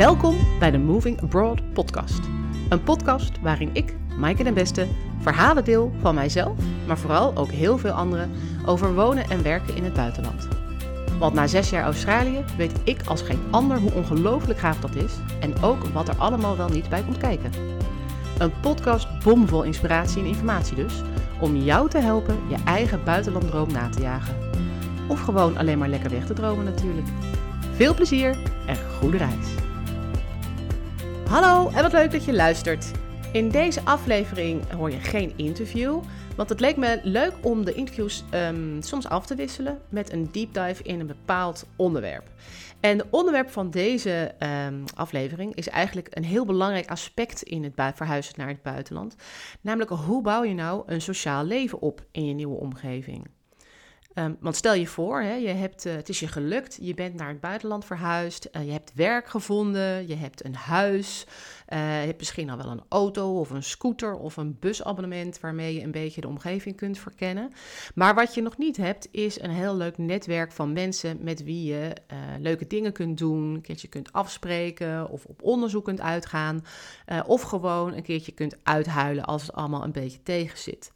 Welkom bij de Moving Abroad podcast. Een podcast waarin ik, Maaike den Beste, verhalen deel van mijzelf, maar vooral ook heel veel anderen over wonen en werken in het buitenland. Want na zes jaar Australië weet ik als geen ander hoe ongelooflijk gaaf dat is en ook wat er allemaal wel niet bij komt kijken. Een podcast bomvol inspiratie en informatie dus, om jou te helpen je eigen buitenlanddroom na te jagen. Of gewoon alleen maar lekker weg te dromen natuurlijk. Veel plezier en goede reis. Hallo en wat leuk dat je luistert. In deze aflevering hoor je geen interview, want het leek me leuk om de interviews um, soms af te wisselen met een deep dive in een bepaald onderwerp. En het onderwerp van deze um, aflevering is eigenlijk een heel belangrijk aspect in het verhuizen naar het buitenland. Namelijk hoe bouw je nou een sociaal leven op in je nieuwe omgeving? Um, want stel je voor, hè, je hebt, uh, het is je gelukt, je bent naar het buitenland verhuisd, uh, je hebt werk gevonden, je hebt een huis, uh, je hebt misschien al wel een auto of een scooter of een busabonnement waarmee je een beetje de omgeving kunt verkennen. Maar wat je nog niet hebt, is een heel leuk netwerk van mensen met wie je leuke dingen kunt doen, een keertje kunt afspreken of op onderzoek kunt uitgaan, of gewoon een keertje kunt uithuilen als het allemaal een beetje tegenzit.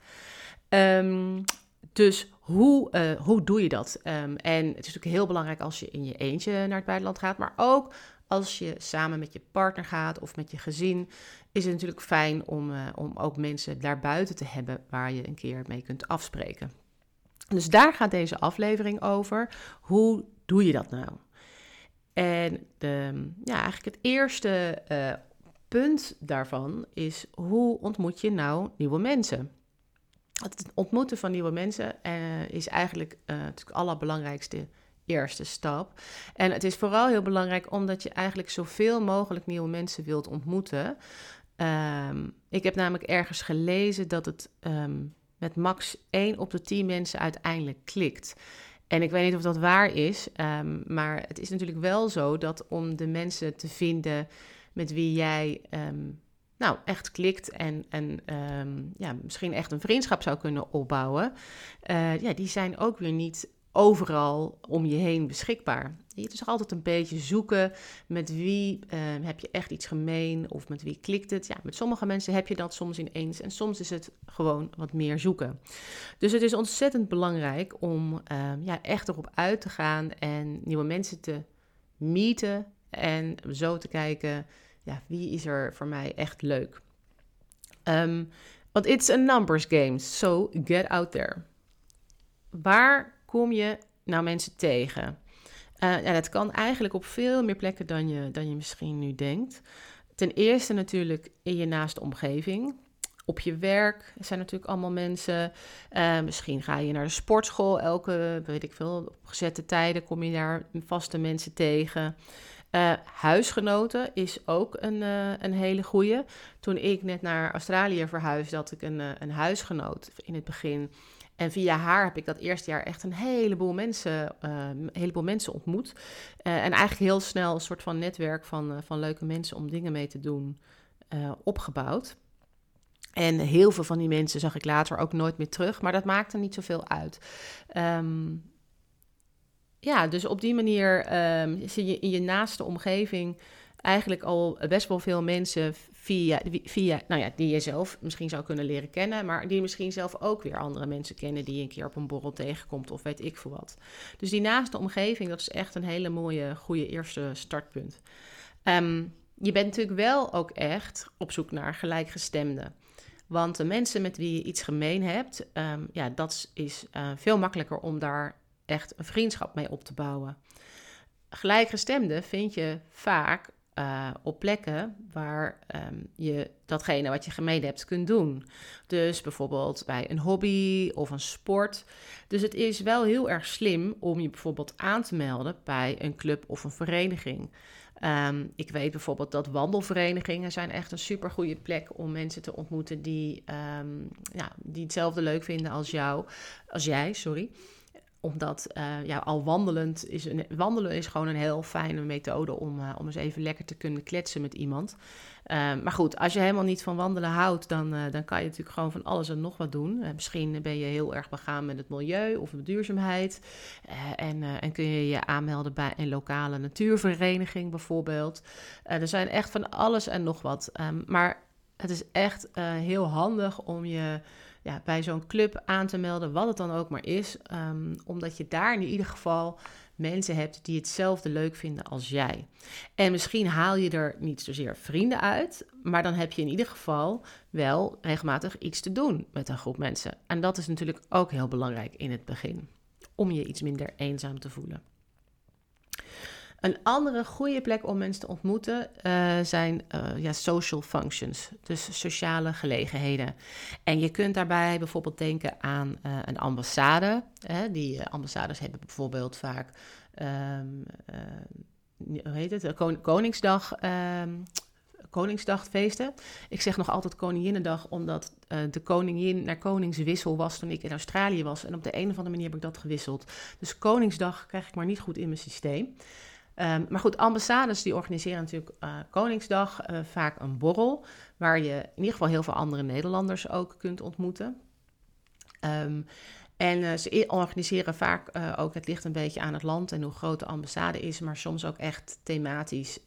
Um, dus hoe, uh, hoe doe je dat? Um, en het is natuurlijk heel belangrijk als je in je eentje naar het buitenland gaat, maar ook als je samen met je partner gaat of met je gezin, is het natuurlijk fijn om, uh, om ook mensen daarbuiten te hebben waar je een keer mee kunt afspreken. Dus daar gaat deze aflevering over. Hoe doe je dat nou? En ja, eigenlijk het eerste uh, punt daarvan is: hoe ontmoet je nou nieuwe mensen? Het ontmoeten van nieuwe mensen uh, is eigenlijk uh, natuurlijk de allerbelangrijkste eerste stap. En het is vooral heel belangrijk omdat je eigenlijk zoveel mogelijk nieuwe mensen wilt ontmoeten. Um, ik heb namelijk ergens gelezen dat het um, met max 1 op de 10 mensen uiteindelijk klikt. En ik weet niet of dat waar is, um, maar het is natuurlijk wel zo dat om de mensen te vinden met wie jij nou, echt klikt en, en um, ja, misschien echt een vriendschap zou kunnen opbouwen, uh, ja, die zijn ook weer niet overal om je heen beschikbaar. Je is altijd een beetje zoeken met wie uh, heb je echt iets gemeen of met wie klikt het. Ja, met sommige mensen heb je dat soms ineens en soms is het gewoon wat meer zoeken. Dus het is ontzettend belangrijk om uh, ja, echt erop uit te gaan en nieuwe mensen te meeten en zo te kijken ja, wie is er voor mij echt leuk? Um, want it's a numbers game, so get out there. Waar kom je nou mensen tegen? Uh, ja, dat kan eigenlijk op veel meer plekken dan je, dan je misschien nu denkt. Ten eerste natuurlijk in je naaste omgeving. Op je werk zijn natuurlijk allemaal mensen. Uh, misschien ga je naar de sportschool elke, weet ik veel, op gezette tijden kom je daar vaste mensen tegen. Uh, huisgenoten is ook een, uh, een hele goede. Toen ik net naar Australië verhuisde, had ik een, uh, een huisgenoot in het begin. En via haar heb ik dat eerste jaar echt een heleboel mensen, een heleboel mensen ontmoet. en eigenlijk heel snel een soort van netwerk van, van leuke mensen om dingen mee te doen opgebouwd. En heel veel van die mensen zag ik later ook nooit meer terug, maar dat maakte niet zoveel uit. Um, ja, dus op die manier um, zie je in je naaste omgeving eigenlijk al best wel veel mensen via, via, nou ja, die je zelf misschien zou kunnen leren kennen, maar die misschien zelf ook weer andere mensen kennen die je een keer op een borrel tegenkomt of weet ik veel wat. Dus die naaste omgeving, dat is echt een hele mooie, goede eerste startpunt. Um, je bent natuurlijk wel ook echt op zoek naar gelijkgestemden. Want de mensen met wie je iets gemeen hebt, um, ja, dat is uh, veel makkelijker om daar echt een vriendschap mee op te bouwen. Gelijkgestemden vind je vaak uh, op plekken waar um, je datgene wat je gemeen hebt kunt doen. Dus bijvoorbeeld bij een hobby of een sport. Dus het is wel heel erg slim om je bijvoorbeeld aan te melden bij een club of een vereniging. Um, ik weet bijvoorbeeld dat wandelverenigingen zijn echt een super goede plek om mensen te ontmoeten die, um, ja, die hetzelfde leuk vinden als jou, als jij, sorry omdat ja, al wandelend is een, wandelen is gewoon een heel fijne methode om, om eens even lekker te kunnen kletsen met iemand. Ehm, maar goed, als je helemaal niet van wandelen houdt, dan, dan kan je natuurlijk gewoon van alles en nog wat doen. misschien ben je heel erg begaan met het milieu of de duurzaamheid. en, en kun je je aanmelden bij een lokale natuurvereniging bijvoorbeeld. er zijn echt van alles en nog wat. Ehm, maar het is echt heel handig om je ja, bij zo'n club aan te melden, wat het dan ook maar is. Um, omdat je daar in ieder geval mensen hebt die hetzelfde leuk vinden als jij. En misschien haal je er niet zozeer vrienden uit, maar dan heb je in ieder geval wel regelmatig iets te doen met een groep mensen. En dat is natuurlijk ook heel belangrijk in het begin, om je iets minder eenzaam te voelen. Een andere goede plek om mensen te ontmoeten uh, zijn uh, ja, social functions, dus sociale gelegenheden. En je kunt daarbij bijvoorbeeld denken aan uh, een ambassade. Hè, die ambassades hebben bijvoorbeeld vaak, um, hoe heet het, Koningsdag. Um, Koningsdagfeesten. Ik zeg nog altijd Koninginnedag, omdat de koningin naar koningswissel was toen ik in Australië was. En op de een of andere manier heb ik dat gewisseld. Dus Koningsdag krijg ik maar niet goed in mijn systeem. Um, maar goed, ambassades die organiseren natuurlijk uh, Koningsdag uh, vaak een borrel, waar je in ieder geval heel veel andere Nederlanders ook kunt ontmoeten. Um, en uh, ze organiseren vaak ook, het ligt een beetje aan het land en hoe groot de ambassade is, maar soms ook echt thematisch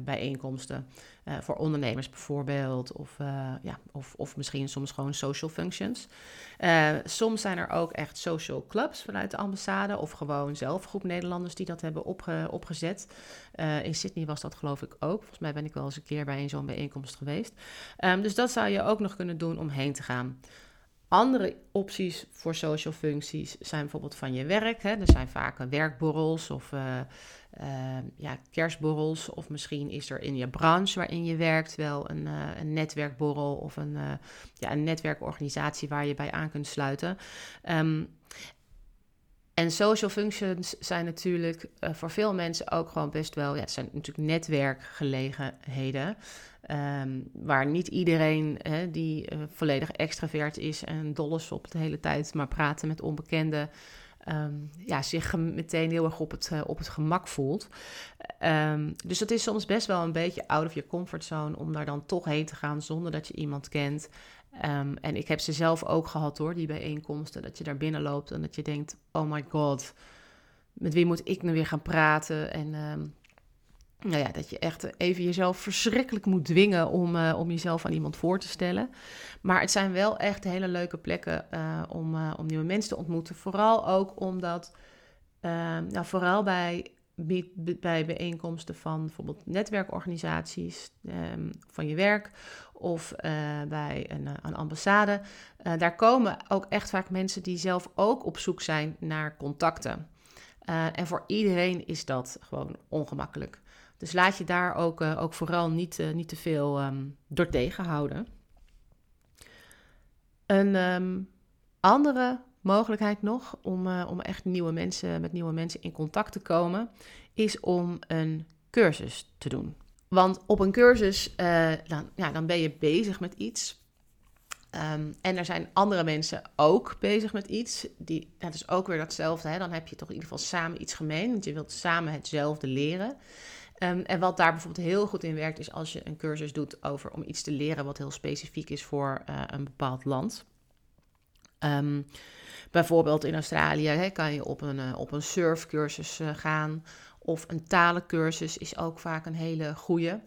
bijeenkomsten. Uh, voor ondernemers bijvoorbeeld, of, ja, of, of misschien soms gewoon social functions. Soms zijn er ook echt social clubs vanuit de ambassade, of gewoon zelf groep Nederlanders die dat hebben opge opgezet. in Sydney was dat geloof ik ook. Volgens mij ben ik wel eens een keer bij een zo'n bijeenkomst geweest. Um, dus dat zou je ook nog kunnen doen om heen te gaan. Andere opties voor social functies zijn bijvoorbeeld van je werk. Hè. Er zijn vaak werkborrels of uh, uh, ja, kerstborrels. Of misschien is er in je branche waarin je werkt wel een, uh, een netwerkborrel of een, ja, een netwerkorganisatie waar je bij aan kunt sluiten. Um, en social functions zijn natuurlijk voor veel mensen ook gewoon best wel, ja, het zijn natuurlijk netwerkgelegenheden. Um, waar niet iedereen die uh, volledig extravert is en dol is op de hele tijd maar praten met onbekenden, um, ja, zich meteen heel erg op het, uh, op het gemak voelt. Um, dus het is soms best wel een beetje out of your comfort zone om daar dan toch heen te gaan zonder dat je iemand kent. en ik heb ze zelf ook gehad hoor, die bijeenkomsten, dat je daar binnen loopt en dat je denkt, oh my god, met wie moet ik nu weer gaan praten? En nou ja, dat je echt even jezelf verschrikkelijk moet dwingen om, uh, om jezelf aan iemand voor te stellen. Maar het zijn wel echt hele leuke plekken uh, om, uh, om nieuwe mensen te ontmoeten. Vooral ook omdat, nou, vooral bij, bij bijeenkomsten van bijvoorbeeld netwerkorganisaties um, van je werk of bij een, een ambassade, daar komen ook echt vaak mensen die zelf ook op zoek zijn naar contacten. en voor iedereen is dat gewoon ongemakkelijk. Dus laat je daar ook, uh, ook vooral niet, uh, niet te veel um, door tegenhouden. Een um, andere mogelijkheid nog om, uh, om echt nieuwe mensen, met nieuwe mensen in contact te komen, is om een cursus te doen. Want op een cursus, dan, ja, dan ben je bezig met iets. Um, en er zijn andere mensen ook bezig met iets. Die, dat is ook weer datzelfde. Hè? Dan heb je toch in ieder geval samen iets gemeen. Want je wilt samen hetzelfde leren. Um, en wat daar bijvoorbeeld heel goed in werkt, is als je een cursus doet over om iets te leren wat heel specifiek is voor uh, een bepaald land. Um, bijvoorbeeld in Australië kan je op een, uh, op een surfcursus uh, gaan. Of een talencursus is ook vaak een hele goede.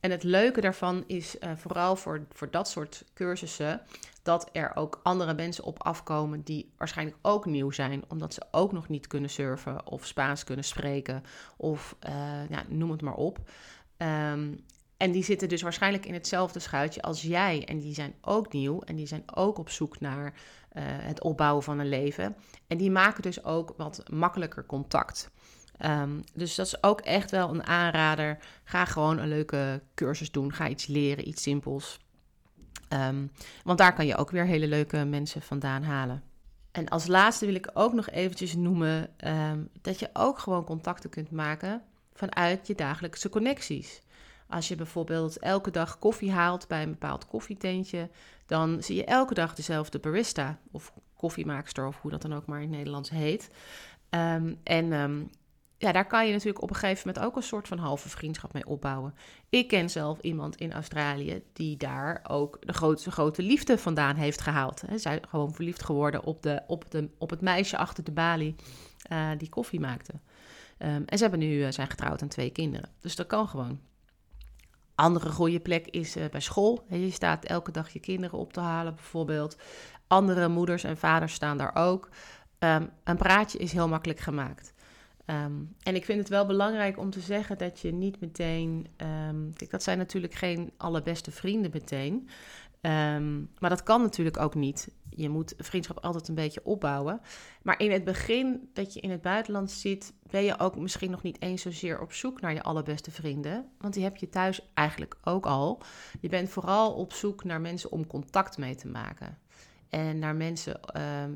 En het leuke daarvan is vooral voor, voor dat soort cursussen dat er ook andere mensen op afkomen die waarschijnlijk ook nieuw zijn, omdat ze ook nog niet kunnen surfen of Spaans kunnen spreken of ja, noem het maar op. Um, en die zitten dus waarschijnlijk in hetzelfde schuitje als jij. En die zijn ook nieuw en die zijn ook op zoek naar uh, het opbouwen van een leven. En die maken dus ook wat makkelijker contact. Um, dus dat is ook echt wel een aanrader. Ga gewoon een leuke cursus doen. Ga iets leren, iets simpels. Um, want daar kan je ook weer hele leuke mensen vandaan halen. En als laatste wil ik ook nog eventjes noemen um, dat je ook gewoon contacten kunt maken vanuit je dagelijkse connecties. Als je bijvoorbeeld elke dag koffie haalt bij een bepaald koffietentje, dan zie je elke dag dezelfde barista of koffiemaakster of hoe dat dan ook maar in het Nederlands heet. Ehm, en ehm, ja, daar kan je natuurlijk op een gegeven moment ook een soort van halve vriendschap mee opbouwen. Ik ken zelf iemand in Australië die daar ook de grootste grote liefde vandaan heeft gehaald. Zij is gewoon verliefd geworden op, de, op, de, op het meisje achter de balie uh, die koffie maakte. Um, en ze hebben nu, uh, zijn getrouwd en twee kinderen. Dus dat kan gewoon. Andere goede plek is uh, bij school. Je staat elke dag je kinderen op te halen, bijvoorbeeld. Andere moeders en vaders staan daar ook. Um, een praatje is heel makkelijk gemaakt. Um, en ik vind het wel belangrijk om te zeggen dat je niet meteen. Um, kijk, dat zijn natuurlijk geen allerbeste vrienden meteen. Um, maar dat kan natuurlijk ook niet. Je moet vriendschap altijd een beetje opbouwen. Maar in het begin dat je in het buitenland zit, ben je ook misschien nog niet eens zozeer op zoek naar je allerbeste vrienden. Want die heb je thuis eigenlijk ook al. Je bent vooral op zoek naar mensen om contact mee te maken. En naar mensen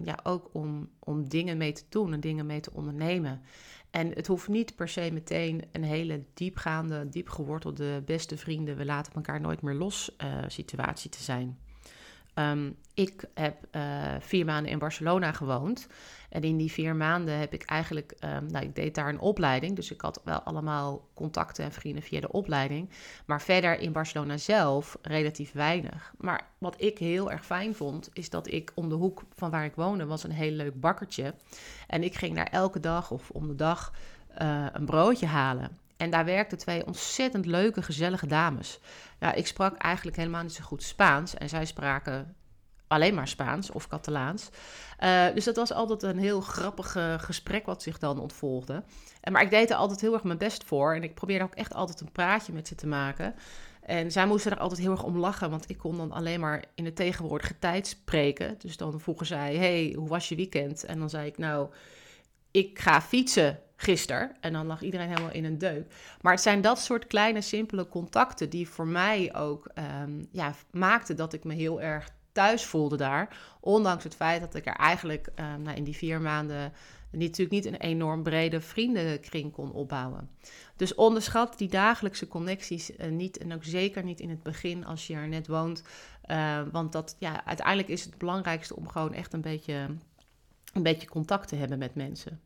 ja, ook om, om dingen mee te doen en dingen mee te ondernemen. En het hoeft niet per se meteen een hele diepgaande, diep gewortelde beste vrienden, we laten elkaar nooit meer los uh, situatie te zijn. Um, ik heb uh, vier maanden in Barcelona gewoond. En in die vier maanden heb ik eigenlijk, um, nou, ik deed daar een opleiding. Dus ik had wel allemaal contacten en vrienden via de opleiding. Maar verder in Barcelona zelf relatief weinig. Maar wat ik heel erg fijn vond, is dat ik om de hoek van waar ik woonde, was een heel leuk bakkertje. En ik ging daar elke dag of om de dag uh, een broodje halen. En daar werkten twee ontzettend leuke, gezellige dames. Ja, ik sprak eigenlijk helemaal niet zo goed Spaans. En zij spraken alleen maar Spaans of Catalaans. Uh, dus dat was altijd een heel grappig uh, gesprek wat zich dan ontvolgde. En, maar ik deed er altijd heel erg mijn best voor. En ik probeerde ook echt altijd een praatje met ze te maken. En zij moesten er altijd heel erg om lachen, want ik kon dan alleen maar in de tegenwoordige tijd spreken. Dus dan vroegen zij, hey, hoe was je weekend? En dan zei ik, nou, ik ga fietsen gisteren. En dan lag iedereen helemaal in een deuk. Maar het zijn dat soort kleine, simpele contacten die voor mij ook um, ja, maakten dat ik me heel erg thuis voelde daar. Ondanks het feit dat ik er eigenlijk um, nou, in die vier maanden natuurlijk niet een enorm brede vriendenkring kon opbouwen. Dus onderschat die dagelijkse connecties uh, niet. En ook zeker niet in het begin als je er net woont. Uh, want dat, ja, uiteindelijk is het belangrijkste om gewoon echt een beetje, een beetje contact te hebben met mensen.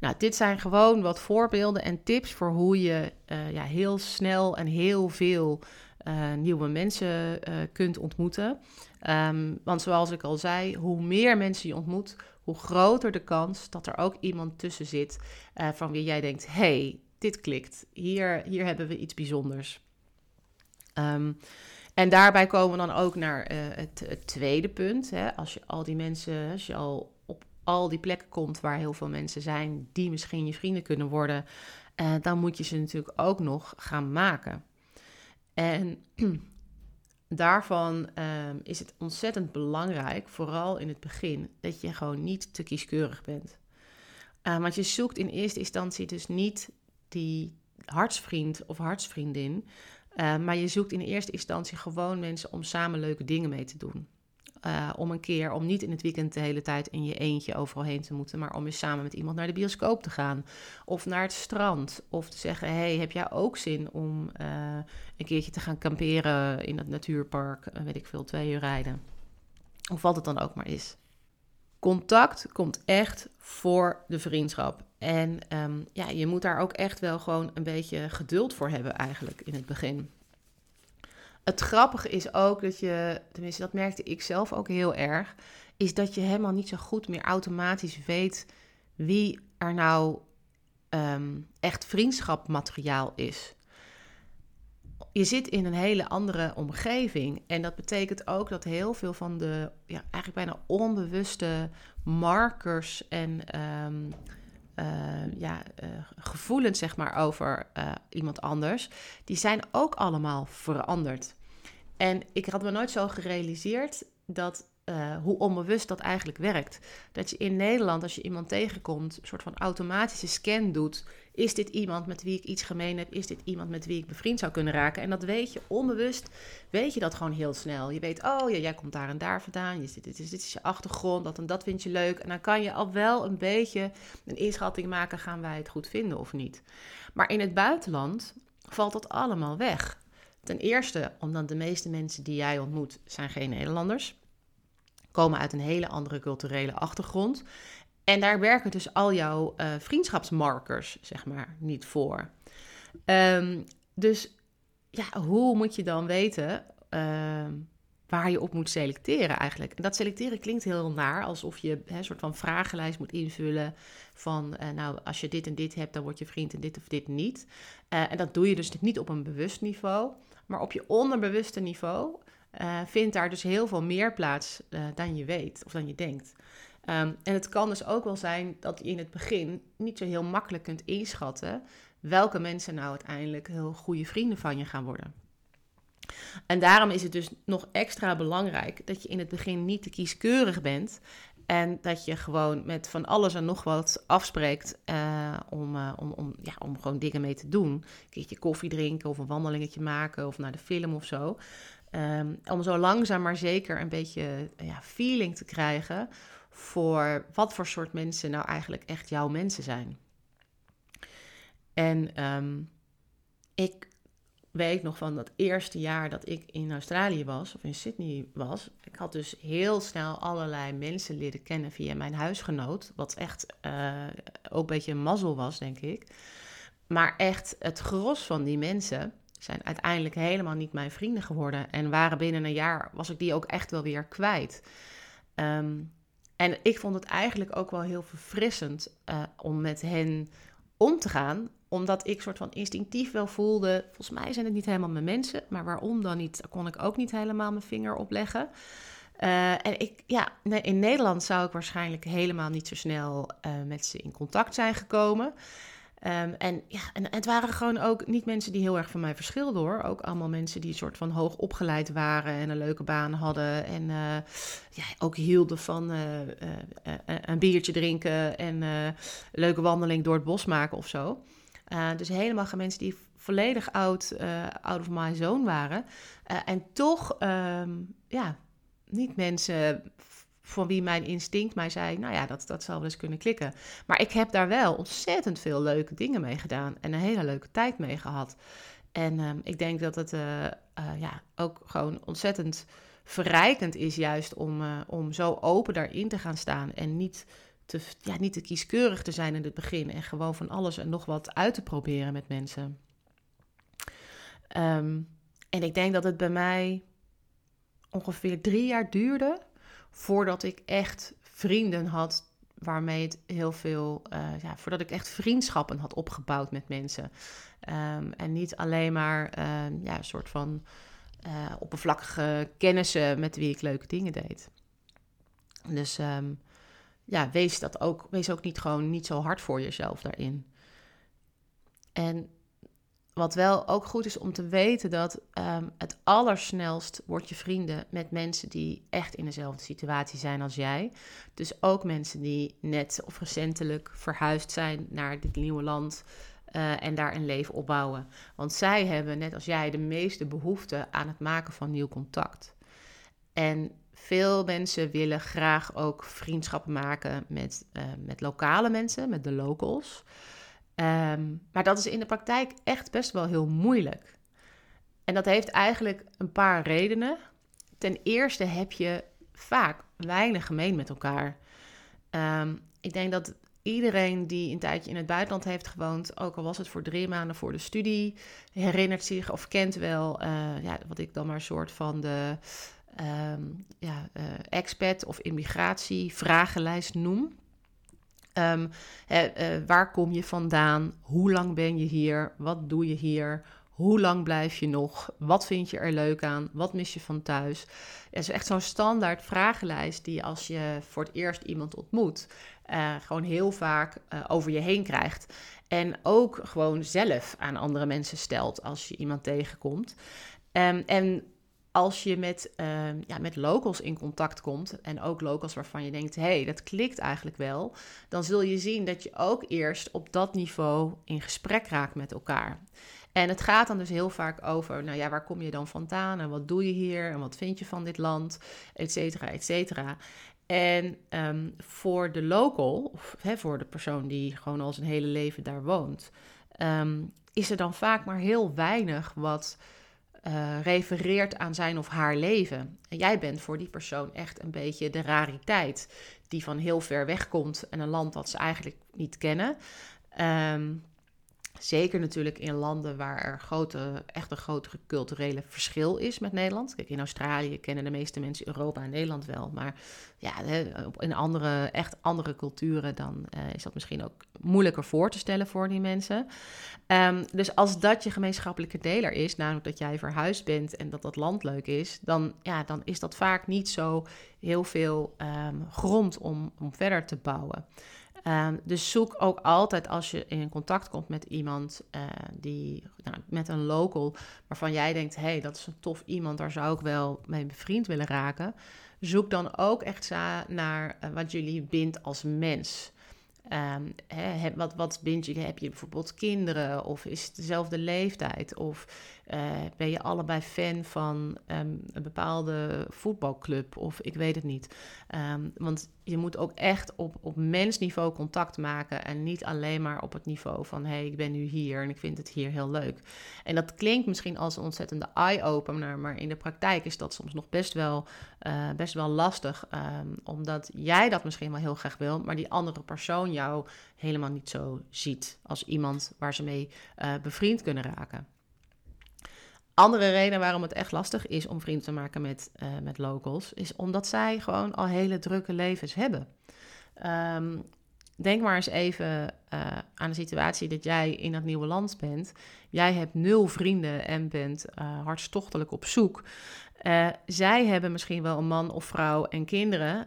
Nou, dit zijn gewoon wat voorbeelden en tips voor hoe je uh, ja, heel snel en heel veel uh, nieuwe mensen uh, kunt ontmoeten. Um, want zoals ik al zei, hoe meer mensen je ontmoet, hoe groter de kans dat er ook iemand tussen zit van wie jij denkt: hey, dit klikt, hier, hier hebben we iets bijzonders. Um, en daarbij komen we dan ook naar het, het, tweede punt. Hè? Als je al die mensen, als je al al die plekken komt waar heel veel mensen zijn die misschien je vrienden kunnen worden, uh, dan moet je ze natuurlijk ook nog gaan maken. En daarvan uh, is het ontzettend belangrijk, vooral in het begin, dat je gewoon niet te kieskeurig bent. Uh, want je zoekt in eerste instantie dus niet die hartsvriend of hartsvriendin, uh, maar je zoekt in eerste instantie gewoon mensen om samen leuke dingen mee te doen. Uh, om een keer, om niet in het weekend de hele tijd in je eentje overal heen te moeten, maar om eens samen met iemand naar de bioscoop te gaan. Of naar het strand. Of te zeggen: hey, heb jij ook zin om uh, een keertje te gaan kamperen in het natuurpark? Uh, weet ik veel, twee uur rijden. Of wat het dan ook maar is. Contact komt echt voor de vriendschap. En um, ja, je moet daar ook echt wel gewoon een beetje geduld voor hebben, eigenlijk in het begin. Het grappige is ook dat je, tenminste dat merkte ik zelf ook heel erg, is dat je helemaal niet zo goed meer automatisch weet wie er nou um, echt vriendschapmateriaal is. Je zit in een hele andere omgeving. En dat betekent ook dat heel veel van de ja, eigenlijk bijna onbewuste markers en uh, ja, uh, gevoelens zeg maar, over uh, iemand anders, die zijn ook allemaal veranderd. En ik had me nooit zo gerealiseerd dat uh, hoe onbewust dat eigenlijk werkt. Dat je in Nederland, als je iemand tegenkomt, een soort van automatische scan doet. Is dit iemand met wie ik iets gemeen heb? Is dit iemand met wie ik bevriend zou kunnen raken? En dat weet je onbewust, weet je dat gewoon heel snel. Je weet, oh ja, jij komt daar en daar vandaan. Dit, dit, dit is je achtergrond, dat en dat vind je leuk. En dan kan je al wel een beetje een inschatting maken, gaan wij het goed vinden of niet. Maar in het buitenland valt dat allemaal weg. Ten eerste omdat de meeste mensen die jij ontmoet zijn geen Nederlanders. Komen uit een hele andere culturele achtergrond. En daar werken dus al jouw uh, vriendschapsmarkers, zeg maar, niet voor. Um, dus ja, hoe moet je dan weten ehm, waar je op moet selecteren eigenlijk? En dat selecteren klinkt heel naar, alsof je een soort van vragenlijst moet invullen van, uh, nou, als je dit en dit hebt, dan word je vriend en dit of dit niet. Uh, en dat doe je dus niet op een bewust niveau, maar op je onderbewuste niveau uh, vindt daar dus heel veel meer plaats dan je weet of dan je denkt. Um, en het kan dus ook wel zijn dat je in het begin niet zo heel makkelijk kunt inschatten welke mensen nou uiteindelijk heel goede vrienden van je gaan worden. En daarom is het dus nog extra belangrijk dat je in het begin niet te kieskeurig bent. En dat je gewoon met van alles en nog wat afspreekt uh, om, om, om, ja, om gewoon dingen mee te doen. Een keertje koffie drinken of een wandelingetje maken of naar de film of zo. Um, om zo langzaam maar zeker een beetje ja, feeling te krijgen voor wat voor soort mensen nou eigenlijk echt jouw mensen zijn. En um, ik weet nog van dat eerste jaar dat ik in Australië was, of in Sydney was. Ik had dus heel snel allerlei mensen leren kennen via mijn huisgenoot. Wat echt uh, ook een beetje een mazzel was, denk ik. Maar echt het gros van die mensen zijn uiteindelijk helemaal niet mijn vrienden geworden. En waren binnen een jaar, was ik die ook echt wel weer kwijt. Um, en ik vond het eigenlijk ook wel heel verfrissend uh, om met hen om te gaan omdat ik soort van instinctief wel voelde, volgens mij zijn het niet helemaal mijn mensen, maar waarom dan niet, kon ik ook niet helemaal mijn vinger op leggen. Uh, en ik, ja, in Nederland zou ik waarschijnlijk helemaal niet zo snel uh, met ze in contact zijn gekomen. Um, en, ja, en, het waren gewoon ook niet mensen die heel erg van mij verschilden hoor. Ook allemaal mensen die soort van hoog opgeleid waren en een leuke baan hadden. En uh, ja, ook hielden van uh, uh, een biertje drinken en een leuke wandeling door het bos maken of zo. dus helemaal geen mensen die volledig oud, out of my zone waren. en toch, um, ja, niet mensen van wie mijn instinct mij zei, nou ja, dat, dat zal wel eens kunnen klikken. Maar ik heb daar wel ontzettend veel leuke dingen mee gedaan en een hele leuke tijd mee gehad. En uh, ik denk dat het uh, uh, ja, ook gewoon ontzettend verrijkend is juist om, uh, om zo open daarin te gaan staan en niet te, ja, niet te kieskeurig te zijn in het begin en gewoon van alles en nog wat uit te proberen met mensen. Um, en ik denk dat het bij mij ongeveer drie jaar duurde voordat ik echt vrienden had waarmee het heel veel, uh, ja, voordat ik echt vriendschappen had opgebouwd met mensen. Um, en niet alleen maar uh, ja, een soort van uh, oppervlakkige kennissen met wie ik leuke dingen deed. Dus um, ja, wees dat ook, wees ook niet gewoon niet zo hard voor jezelf daarin. En wat wel ook goed is om te weten dat um, het allersnelst word je vrienden met mensen die echt in dezelfde situatie zijn als jij. Dus ook mensen die net of recentelijk verhuisd zijn naar dit nieuwe land uh, en daar een leven opbouwen. Want zij hebben, net als jij, de meeste behoefte aan het maken van nieuw contact. En veel mensen willen graag ook vriendschappen maken met, uh, met lokale mensen, met de locals. Um, maar dat is in de praktijk echt best wel heel moeilijk. En dat heeft eigenlijk een paar redenen. Ten eerste heb je vaak weinig gemeen met elkaar. Um, ik denk dat iedereen die een tijdje in het buitenland heeft gewoond, ook al was het voor drie maanden voor de studie, herinnert zich of kent wel uh, ja, wat ik dan maar een soort van de um, ja, uh, expat of immigratie vragenlijst noem. Um, waar kom je vandaan? Hoe lang ben je hier? Wat doe je hier? Hoe lang blijf je nog? Wat vind je er leuk aan? Wat mis je van thuis? Het is echt zo'n standaard vragenlijst die als je voor het eerst iemand ontmoet, uh, gewoon heel vaak uh, over je heen krijgt. En ook gewoon zelf aan andere mensen stelt als je iemand tegenkomt. Um, en als je met, uh, ja, met locals in contact komt, en ook locals waarvan je denkt, hé, hey, dat klikt eigenlijk wel, dan zul je zien dat je ook eerst op dat niveau in gesprek raakt met elkaar. En het gaat dan dus heel vaak over, nou ja, waar kom je dan vandaan en wat doe je hier en wat vind je van dit land, et cetera, et cetera. En um, voor de local, of hè, voor de persoon die gewoon al zijn hele leven daar woont, um, is er dan vaak maar heel weinig wat uh, refereert aan zijn of haar leven. En jij bent voor die persoon echt een beetje de rariteit die van heel ver weg komt en een land dat ze eigenlijk niet kennen. Um, Zeker natuurlijk in landen waar er grote, echt een grotere culturele verschil is met Nederland. Kijk, in Australië kennen de meeste mensen Europa en Nederland wel. Maar ja, in andere, echt andere culturen dan uh, is dat misschien ook moeilijker voor te stellen voor die mensen. Um, dus als dat je gemeenschappelijke deler is, namelijk dat jij verhuisd bent en dat dat land leuk is, dan, ja, dan is dat vaak niet zo heel veel um, grond om, om verder te bouwen. Ehm, dus zoek ook altijd als je in contact komt met iemand uh, die, nou, met een local, waarvan jij denkt, hé, hey, dat is een tof iemand, daar zou ik wel mee bevriend willen raken. Zoek dan ook echt naar uh, wat jullie bindt als mens. Um, wat, wat je? Heb je bijvoorbeeld kinderen? Of is het dezelfde leeftijd? Of uh, ben je allebei fan van um, een bepaalde voetbalclub? Of ik weet het niet. Um, want je moet ook echt op, op mensniveau contact maken. En niet alleen maar op het niveau van: hé, hey, ik ben nu hier en ik vind het hier heel leuk. En dat klinkt misschien als een ontzettende eye-opener. Maar in de praktijk is dat soms nog best wel, uh, best wel lastig. omdat jij dat misschien wel heel graag wil, maar die andere persoon jou helemaal niet zo ziet als iemand waar ze mee uh, bevriend kunnen raken. Andere reden waarom het echt lastig is om vrienden te maken met, uh, met locals, is omdat zij gewoon al hele drukke levens hebben. Um, denk maar eens even uh, aan de situatie dat jij in dat nieuwe land bent. Jij hebt nul vrienden en bent uh, hartstochtelijk op zoek. Zij hebben misschien wel een man of vrouw en kinderen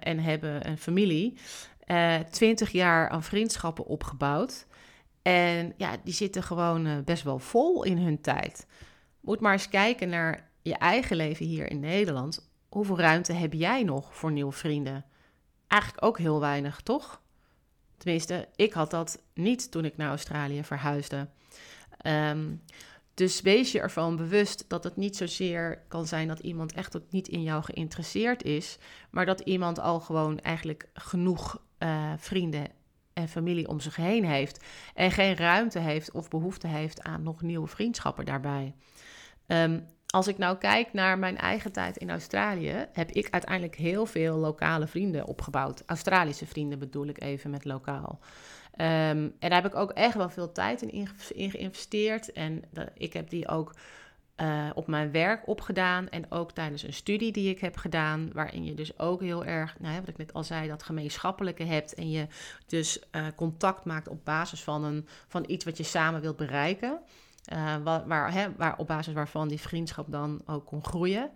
en hebben een familie. Twintig jaar aan vriendschappen opgebouwd. En ja, die zitten gewoon best wel vol in hun tijd. Moet maar eens kijken naar je eigen leven hier in Nederland. Hoeveel ruimte heb jij nog voor nieuwe vrienden? Eigenlijk ook heel weinig, toch? Tenminste, ik had dat niet toen ik naar Australië verhuisde. Um, dus wees je ervan bewust dat het niet zozeer kan zijn dat iemand echt ook niet in jou geïnteresseerd is, maar dat iemand al gewoon eigenlijk genoeg uh, vrienden en familie om zich heen heeft en geen ruimte heeft of behoefte heeft aan nog nieuwe vriendschappen daarbij. Um, als ik nou kijk naar mijn eigen tijd in Australië, heb ik uiteindelijk heel veel lokale vrienden opgebouwd. Australische vrienden bedoel ik even met lokaal. Um, en daar heb ik ook echt wel veel tijd in, geïnvesteerd. En ik heb die ook uh, op mijn werk opgedaan. En ook tijdens een studie die ik heb gedaan. Waarin je dus ook heel erg, nou, wat ik net al zei, dat gemeenschappelijke hebt. En je dus uh, contact maakt op basis van, een, van iets wat je samen wilt bereiken. Uh, waar, waar, hè, op basis waarvan die vriendschap dan ook kon groeien.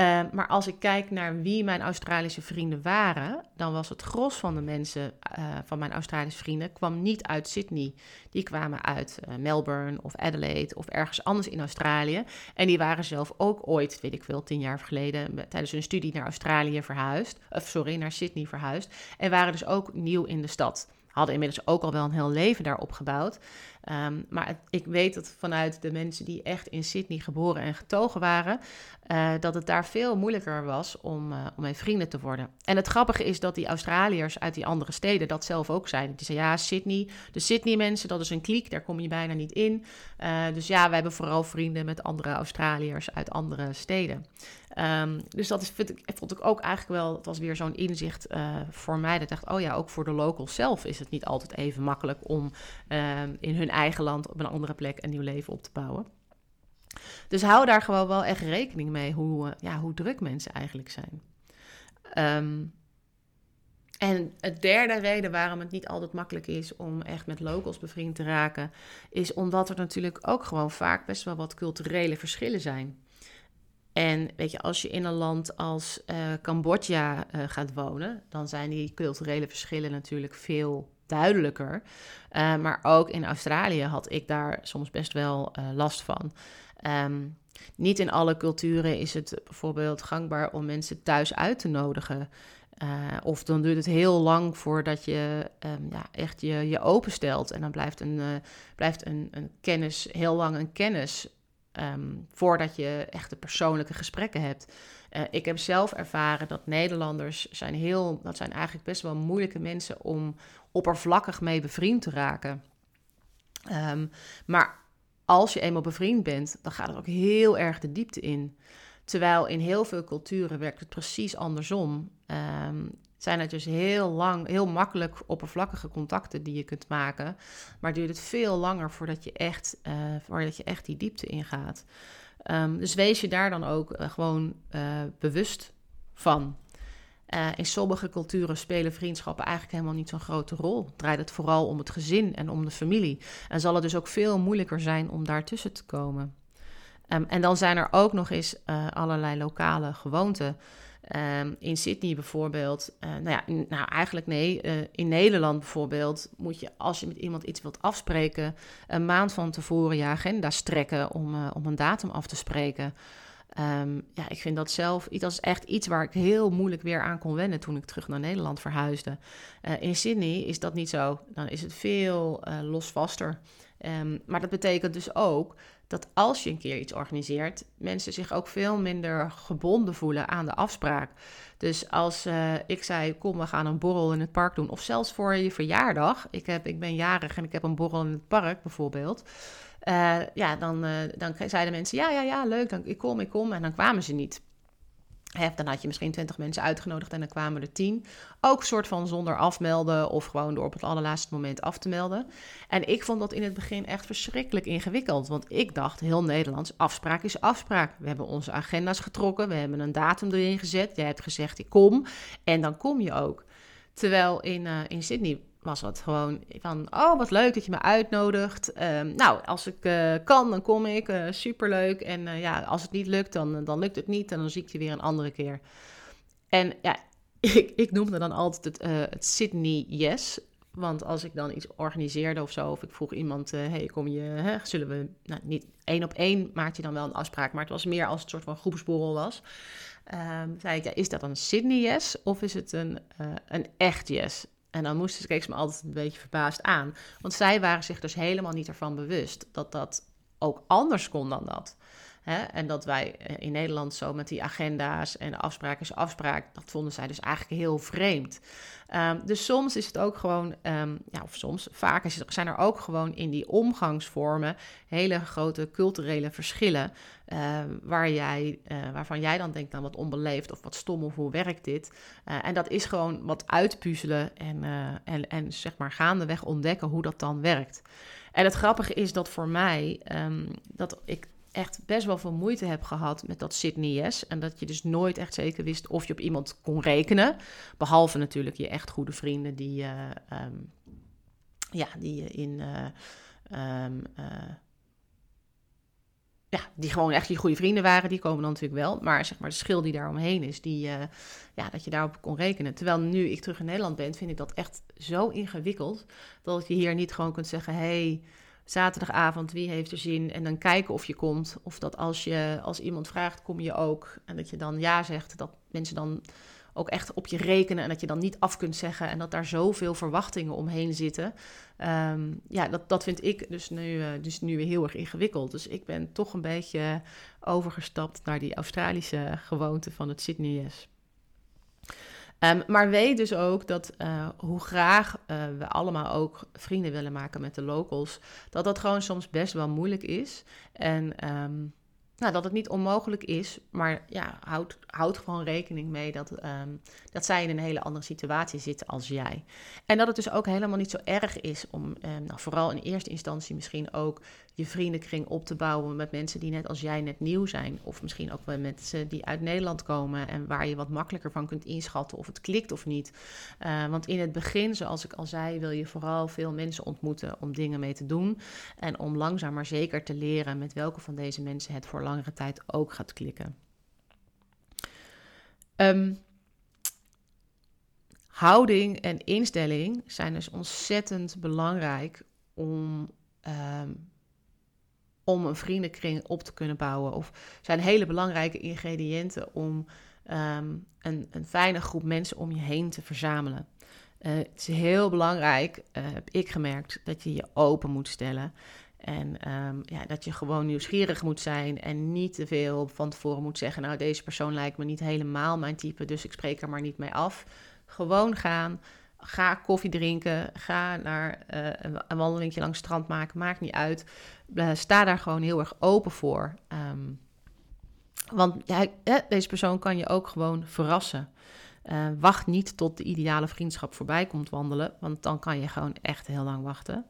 Uh, maar als ik kijk naar wie mijn Australische vrienden waren, dan was het gros van de mensen uh, van mijn Australische vrienden kwam niet uit Sydney. Die kwamen uit Melbourne of Adelaide of ergens anders in Australië. En die waren zelf ook ooit, weet ik veel, tien jaar geleden tijdens hun studie naar Australië verhuisd. Of sorry, naar Sydney verhuisd. En waren dus ook nieuw in de stad hadden inmiddels ook al wel een heel leven daar opgebouwd. Um, maar ik weet dat vanuit de mensen die echt in Sydney geboren en getogen waren, uh, dat het daar veel moeilijker was om, uh, om vrienden te worden. En het grappige is dat die Australiërs uit die andere steden dat zelf ook zeiden. Die zeiden, ja, Sydney, de Sydney-mensen, dat is een kliek, daar kom je bijna niet in. Uh, dus ja, wij hebben vooral vrienden met andere Australiërs uit andere steden. Um, dus dat is, ik, vond ik ook eigenlijk wel, het was weer zo'n inzicht voor mij. Dat dacht, oh ja, ook voor de locals zelf is het niet altijd even makkelijk om uh, in hun eigen land op een andere plek een nieuw leven op te bouwen. Dus hou daar gewoon wel echt rekening mee hoe, uh, ja, hoe druk mensen eigenlijk zijn. Um, en het derde reden waarom het niet altijd makkelijk is om echt met locals bevriend te raken, is omdat er natuurlijk ook gewoon vaak best wel wat culturele verschillen zijn. En weet je, als je in een land als uh, Cambodja uh, gaat wonen, dan zijn die culturele verschillen natuurlijk veel duidelijker. Uh, maar ook in Australië had ik daar soms best wel last van. Um, niet in alle culturen is het bijvoorbeeld gangbaar om mensen thuis uit te nodigen. of dan duurt het heel lang voordat je um, ja, echt je, je openstelt. En dan blijft, een, blijft een, een kennis heel lang een kennis Um, voordat je echte persoonlijke gesprekken hebt. Ik heb zelf ervaren dat Nederlanders zijn heel, dat zijn eigenlijk best wel moeilijke mensen om oppervlakkig mee bevriend te raken. Um, maar als je eenmaal bevriend bent, dan gaat het ook heel erg de diepte in. Terwijl in heel veel culturen werkt het precies andersom. Um, zijn het dus heel lang, heel makkelijk oppervlakkige contacten die je kunt maken. Maar duurt het veel langer voordat je echt, uh, voordat je echt die diepte ingaat. Um, dus wees je daar dan ook uh, gewoon uh, bewust van. In sommige culturen spelen vriendschappen eigenlijk helemaal niet zo'n grote rol. Draait het vooral om het gezin en om de familie. En zal het dus ook veel moeilijker zijn om daartussen te komen. Um, en dan zijn er ook nog eens allerlei lokale gewoonten. Um, in Sydney bijvoorbeeld, uh, nou ja, nou eigenlijk nee, in Nederland bijvoorbeeld moet je als je met iemand iets wilt afspreken, een maand van tevoren je agenda strekken om, om een datum af te spreken. Um, ja, ik vind dat zelf, dat is echt iets waar ik heel moeilijk weer aan kon wennen toen ik terug naar Nederland verhuisde. in Sydney is dat niet zo, dan is het veel losvaster. Um, maar dat betekent dus ook dat als je een keer iets organiseert, mensen zich ook veel minder gebonden voelen aan de afspraak. Dus als uh, ik zei, kom, we gaan een borrel in het park doen, of zelfs voor je verjaardag. Ik, heb, ik ben jarig en ik heb een borrel in het park bijvoorbeeld. Uh, ja, dan, uh, dan zeiden mensen, ja, ja, ja, leuk, dan, ik kom, ik kom. En dan kwamen ze niet. Dan had je misschien 20 mensen uitgenodigd en dan kwamen er 10. Ook een soort van zonder afmelden of gewoon door op het allerlaatste moment af te melden. En ik vond dat in het begin echt verschrikkelijk ingewikkeld. Want ik dacht, heel Nederlands, afspraak is afspraak. We hebben onze agenda's getrokken, we hebben een datum erin gezet. Jij hebt gezegd, ik kom. En dan kom je ook. Terwijl in, uh, in Sydney was het gewoon van, oh wat leuk dat je me uitnodigt. Um, nou, als ik uh, kan, dan kom ik. Uh, superleuk. En uh, ja, als het niet lukt, dan, dan lukt het niet. En dan zie ik je weer een andere keer. En ja, ik, ik noemde dan altijd het, het Sydney Yes. Want als ik dan iets organiseerde of zo, of ik vroeg iemand, hey, kom je, hè, zullen we, nou niet één op één maak je dan wel een afspraak, maar het was meer als het soort van groepsborrel was. Um, zei ik, ja, is dat een Sydney yes of is het een, een echt yes? En dan moesten ze, keek me altijd een beetje verbaasd aan. Want zij waren zich dus helemaal niet ervan bewust dat dat ook anders kon dan dat. Hè? En dat wij eh, in Nederland zo met die agenda's en afspraak is afspraak, dat vonden zij dus eigenlijk heel vreemd. Um, dus soms is het ook gewoon, um, ja, of soms, vaak is het, zijn er ook gewoon in die omgangsvormen hele grote culturele verschillen. Uh, waar jij, uh, waarvan jij dan denkt, dan nou, wat onbeleefd of wat stom of hoe werkt dit? Uh, en dat is gewoon wat uitpuzzelen en, en, en zeg maar gaandeweg ontdekken hoe dat dan werkt. En het grappige is dat voor mij, dat ik echt best wel veel moeite heb gehad met dat Sydney Yes. En dat je dus nooit echt zeker wist of je op iemand kon rekenen. Behalve natuurlijk je echt goede vrienden die, uh, um, ja, die je in. Uh, um, uh, ja, die gewoon echt je goede vrienden waren, die komen dan natuurlijk wel. Maar zeg maar de schil die daaromheen is, die, ja, dat je daarop kon rekenen. Terwijl nu ik terug in Nederland ben, vind ik dat echt zo ingewikkeld. Dat je hier niet gewoon kunt zeggen: hey, zaterdagavond, wie heeft er zin? En dan kijken of je komt. Of dat als, je, als iemand vraagt, kom je ook. En dat je dan ja zegt, dat mensen dan ook echt op je rekenen. En dat je dan niet af kunt zeggen. En dat daar zoveel verwachtingen omheen zitten. Um, ja, dat, dat vind ik dus nu, uh, dus nu weer heel erg ingewikkeld. Dus ik ben toch een beetje overgestapt naar die Australische gewoonte van het Sydney's. Um, maar weet dus ook dat uh, hoe graag uh, we allemaal ook vrienden willen maken met de locals, dat dat gewoon soms best wel moeilijk is. En um, nou, dat het niet onmogelijk is, maar ja, houd, houd gewoon rekening mee dat, um, dat zij in een hele andere situatie zitten als jij. En dat het dus ook helemaal niet zo erg is om, nou, vooral in eerste instantie misschien ook je vriendenkring op te bouwen met mensen die net als jij net nieuw zijn. Of misschien ook met mensen die uit Nederland komen en waar je wat makkelijker van kunt inschatten of het klikt of niet. Uh, want in het begin, zoals ik al zei, wil je vooral veel mensen ontmoeten om dingen mee te doen. En om langzaam maar zeker te leren met welke van deze mensen het voor langere tijd ook gaat klikken. Um, houding en instelling zijn dus ontzettend belangrijk om um, om een vriendenkring op te kunnen bouwen. Of zijn hele belangrijke ingrediënten om um, een, een fijne groep mensen om je heen te verzamelen. Uh, het is heel belangrijk, uh, heb ik gemerkt, dat je je open moet stellen. En um, ja, dat je gewoon nieuwsgierig moet zijn en niet te veel van tevoren moet zeggen: Nou, deze persoon lijkt me niet helemaal mijn type, dus ik spreek er maar niet mee af. Gewoon gaan, ga koffie drinken, ga naar een wandelingje langs het strand maken, maakt niet uit. sta daar gewoon heel erg open voor. Ehm, want deze persoon kan je ook gewoon verrassen. Uh, wacht niet tot de ideale vriendschap voorbij komt wandelen, want dan kan je gewoon echt heel lang wachten.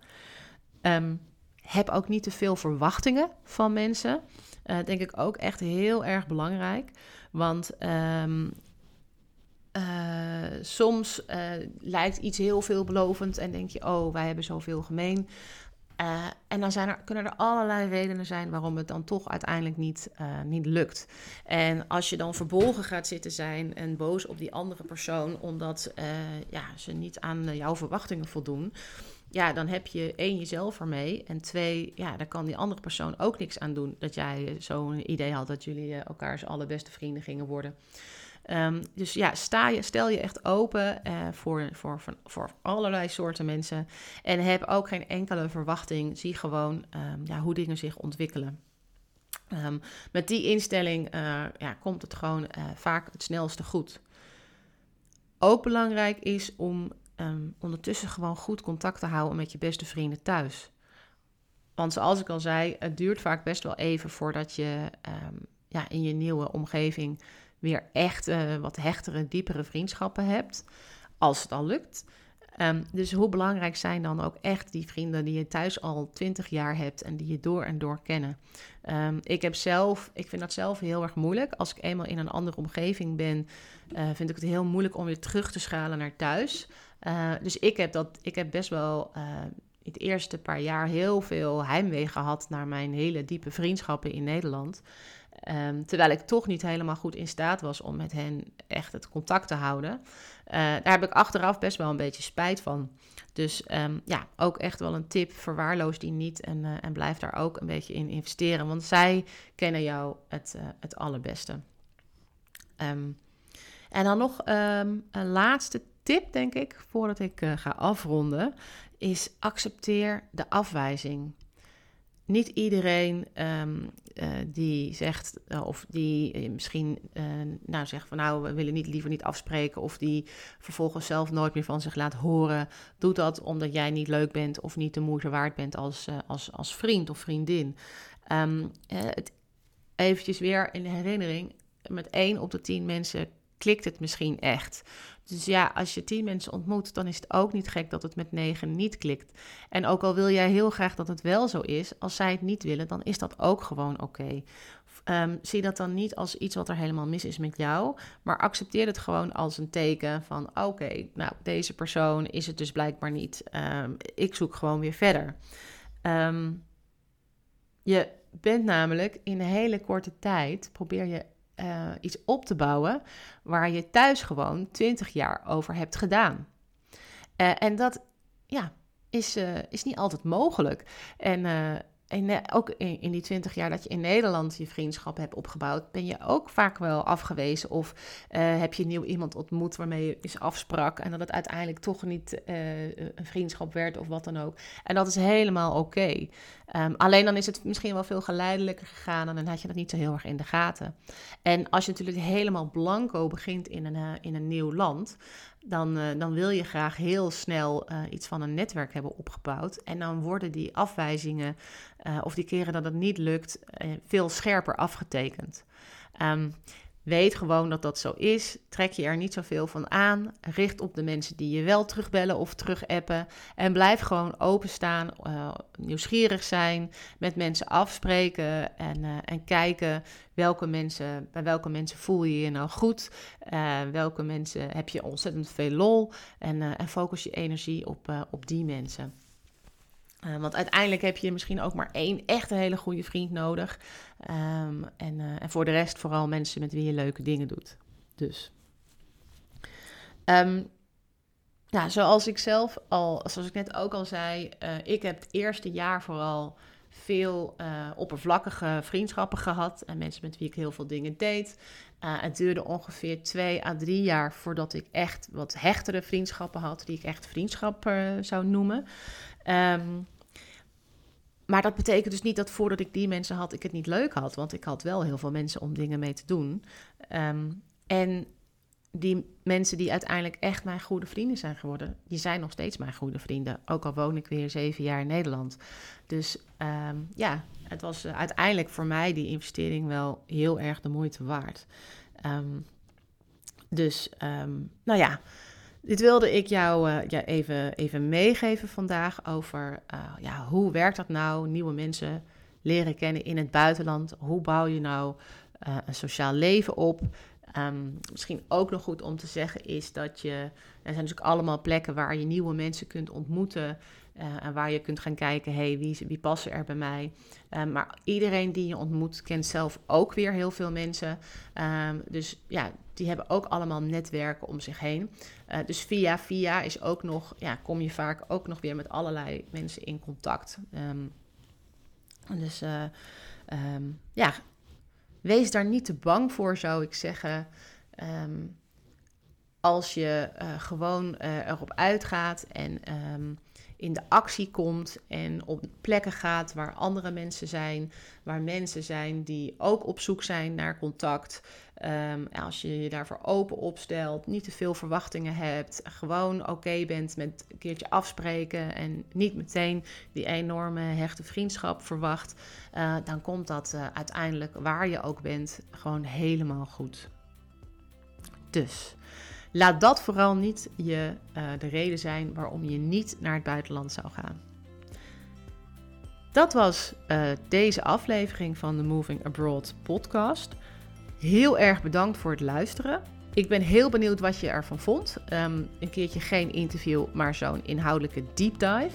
Um, heb ook niet te veel verwachtingen van mensen. Denk ik ook echt heel erg belangrijk. Want um, uh, soms lijkt iets heel veelbelovend en denk je, oh, wij hebben zoveel gemeen. Uh, en dan zijn er, kunnen er allerlei redenen zijn waarom het dan toch uiteindelijk niet, niet lukt. En als je dan verbolgen gaat zitten zijn en boos op die andere persoon omdat ja, ze niet aan jouw verwachtingen voldoen, ja, dan heb je één jezelf ermee. En twee, ja, daar kan die andere persoon ook niks aan doen dat jij zo'n idee had dat jullie elkaars allerbeste vrienden gingen worden. Um, dus ja, sta je, stel je echt open uh, voor, voor, voor, allerlei soorten mensen. En heb ook geen enkele verwachting. Zie gewoon um, ja, hoe dingen zich ontwikkelen. Um, met die instelling uh, ja, komt het gewoon uh, vaak het snelste goed. Ook belangrijk is om ondertussen gewoon goed contact te houden met je beste vrienden thuis. Want zoals ik al zei, het duurt vaak best wel even voordat je ja, in je nieuwe omgeving weer echt uh, wat hechtere, diepere vriendschappen hebt. Als het al lukt. Um, dus hoe belangrijk zijn dan ook echt die vrienden die je thuis al twintig jaar hebt en die je door en door kennen? Um, ik heb zelf, ik vind dat zelf heel erg moeilijk. Als ik eenmaal in een andere omgeving ben, uh, vind ik het heel moeilijk om weer terug te schalen naar thuis. Uh, dus ik heb, dat, ik heb best wel het eerste paar jaar heel veel heimwee gehad naar mijn hele diepe vriendschappen in Nederland. Um, terwijl ik toch niet helemaal goed in staat was om met hen echt het contact te houden. Uh, daar heb ik achteraf best wel een beetje spijt van. Dus um, ja, ook echt wel een tip. Verwaarloos die niet en, uh, en blijf daar ook een beetje in investeren. Want zij kennen jou het, uh, het allerbeste. Um, en dan nog een laatste tip, denk ik, voordat ik ga afronden. Is accepteer de afwijzing niet iedereen um, uh, die zegt, uh, of die eh, misschien nou zegt van nou, we willen niet, liever niet afspreken, of die vervolgens zelf nooit meer van zich laat horen, doet dat omdat jij niet leuk bent of niet de moeite waard bent als, als, als vriend of vriendin. Um, eventjes weer in herinnering, met één op de tien mensen klikt het misschien echt. Dus ja, als je tien mensen ontmoet, dan is het ook niet gek dat het met negen niet klikt. En ook al wil jij heel graag dat het wel zo is, als zij het niet willen, dan is dat ook gewoon oké. Um, zie dat dan niet als iets wat er helemaal mis is met jou, maar accepteer het gewoon als een teken van: oké, nou, deze persoon is het dus blijkbaar niet. Um, ik zoek gewoon weer verder. Um, je bent namelijk in een hele korte tijd, probeer je uh, iets op te bouwen waar je thuis gewoon 20 jaar over hebt gedaan. Uh, en dat ja, is, uh, is niet altijd mogelijk. En eh, ook in, die twintig jaar dat je in Nederland je vriendschap hebt opgebouwd, ben je ook vaak wel afgewezen. Of uh, heb je nieuw iemand ontmoet waarmee je eens afsprak en dat het uiteindelijk toch niet uh, een vriendschap werd of wat dan ook. En dat is helemaal oké. Um, alleen dan is het misschien wel veel geleidelijker gegaan en dan had je dat niet zo heel erg in de gaten. En als je natuurlijk helemaal blanco begint in een, in een nieuw land, dan, uh, dan wil je graag heel snel uh, iets van een netwerk hebben opgebouwd. En dan worden die afwijzingen uh, of die keren dat het niet lukt veel scherper afgetekend. Um, Weet gewoon dat dat zo is. Trek je er niet zoveel van aan. Richt op de mensen die je wel terugbellen of terugappen. En blijf gewoon openstaan, uh, nieuwsgierig zijn, met mensen afspreken en, uh, en kijken welke mensen, bij welke mensen voel je je nou goed. Uh, welke mensen heb je ontzettend veel lol. En, en focus je energie op, op die mensen. Uh, want uiteindelijk heb je misschien ook maar één echt een hele goede vriend nodig. Um, en, uh, en, voor de rest vooral mensen met wie je leuke dingen doet. Dus. Um, ja, zoals ik zelf al, zoals ik net ook al zei, uh, ik heb het eerste jaar vooral veel oppervlakkige vriendschappen gehad. En mensen met wie ik heel veel dingen deed. het duurde ongeveer twee à drie jaar voordat ik echt wat hechtere vriendschappen had, die ik echt vriendschap zou noemen. Um, maar dat betekent dus niet dat voordat ik die mensen had, ik het niet leuk had. Want ik had wel heel veel mensen om dingen mee te doen. Um, en die mensen die uiteindelijk echt mijn goede vrienden zijn geworden, die zijn nog steeds mijn goede vrienden. Ook al woon ik weer zeven jaar in Nederland. Dus ehm, ja, het was eh, uiteindelijk voor mij die investering wel heel erg de moeite waard. Ehm, dus, ehm, nou ja, dit wilde ik jou uh, ja, even, even meegeven vandaag over uh, ja, hoe werkt dat nou? Nieuwe mensen leren kennen in het buitenland. Hoe bouw je nou uh, een sociaal leven op? Um, misschien ook nog goed om te zeggen is dat je. Er zijn natuurlijk allemaal plekken waar je nieuwe mensen kunt ontmoeten. Uh, en waar je kunt gaan kijken, hey, wie, wie passen er bij mij? Um, maar iedereen die je ontmoet kent zelf ook weer heel veel mensen. Um, dus ja, die hebben ook allemaal netwerken om zich heen. Uh, dus via via is ook nog, ja, kom je vaak ook nog weer met allerlei mensen in contact. Um, dus uh, ja, wees daar niet te bang voor, zou ik zeggen. Als je uh, gewoon erop uitgaat en in de actie komt en op plekken gaat waar andere mensen zijn, waar mensen zijn die ook op zoek zijn naar contact. Um, als je je daarvoor open opstelt, niet te veel verwachtingen hebt, gewoon oké bent met een keertje afspreken en niet meteen die enorme hechte vriendschap verwacht, uh, dan komt dat uiteindelijk waar je ook bent gewoon helemaal goed. Dus Laat dat vooral niet je, uh, de reden zijn waarom je niet naar het buitenland zou gaan. Dat was uh, deze aflevering van de Moving Abroad podcast. Heel erg bedankt voor het luisteren. Ik ben heel benieuwd wat je ervan vond. Um, een keertje geen interview, maar zo'n inhoudelijke deep dive.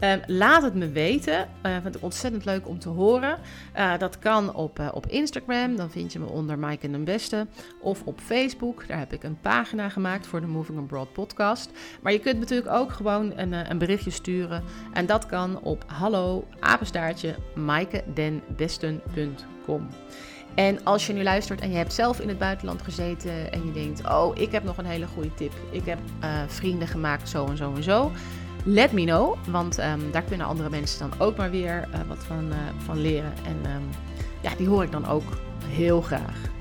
Um, laat het me weten. Uh, vind ik ontzettend leuk om te horen. Uh, dat kan op, uh, op Instagram. Dan vind je me onder Mike en den Beste. Of op Facebook. Daar heb ik een pagina gemaakt voor de Moving Abroad podcast. Maar je kunt natuurlijk ook gewoon een, een berichtje sturen. En dat kan op hallo apenstaartje. En als je nu luistert en je hebt zelf in het buitenland gezeten en je denkt: Oh, ik heb nog een hele goede tip. Ik heb uh, vrienden gemaakt, zo en zo en zo. Let me know, want um, daar kunnen andere mensen dan ook maar weer uh, wat van, uh, van leren. En um, ja, die hoor ik dan ook heel graag.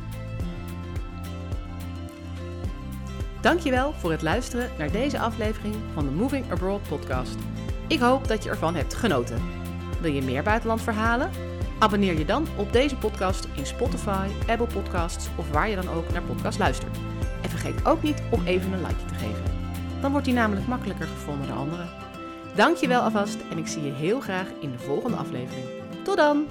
Dankjewel voor het luisteren naar deze aflevering van de Moving Abroad podcast. Ik hoop dat je ervan hebt genoten. Wil je meer buitenlandverhalen? Abonneer je dan op deze podcast in Spotify, Apple Podcasts of waar je dan ook naar podcast luistert. En vergeet ook niet om even een like te geven. Dan wordt die namelijk makkelijker gevonden door anderen. Dankjewel alvast en ik zie je heel graag in de volgende aflevering. Tot dan!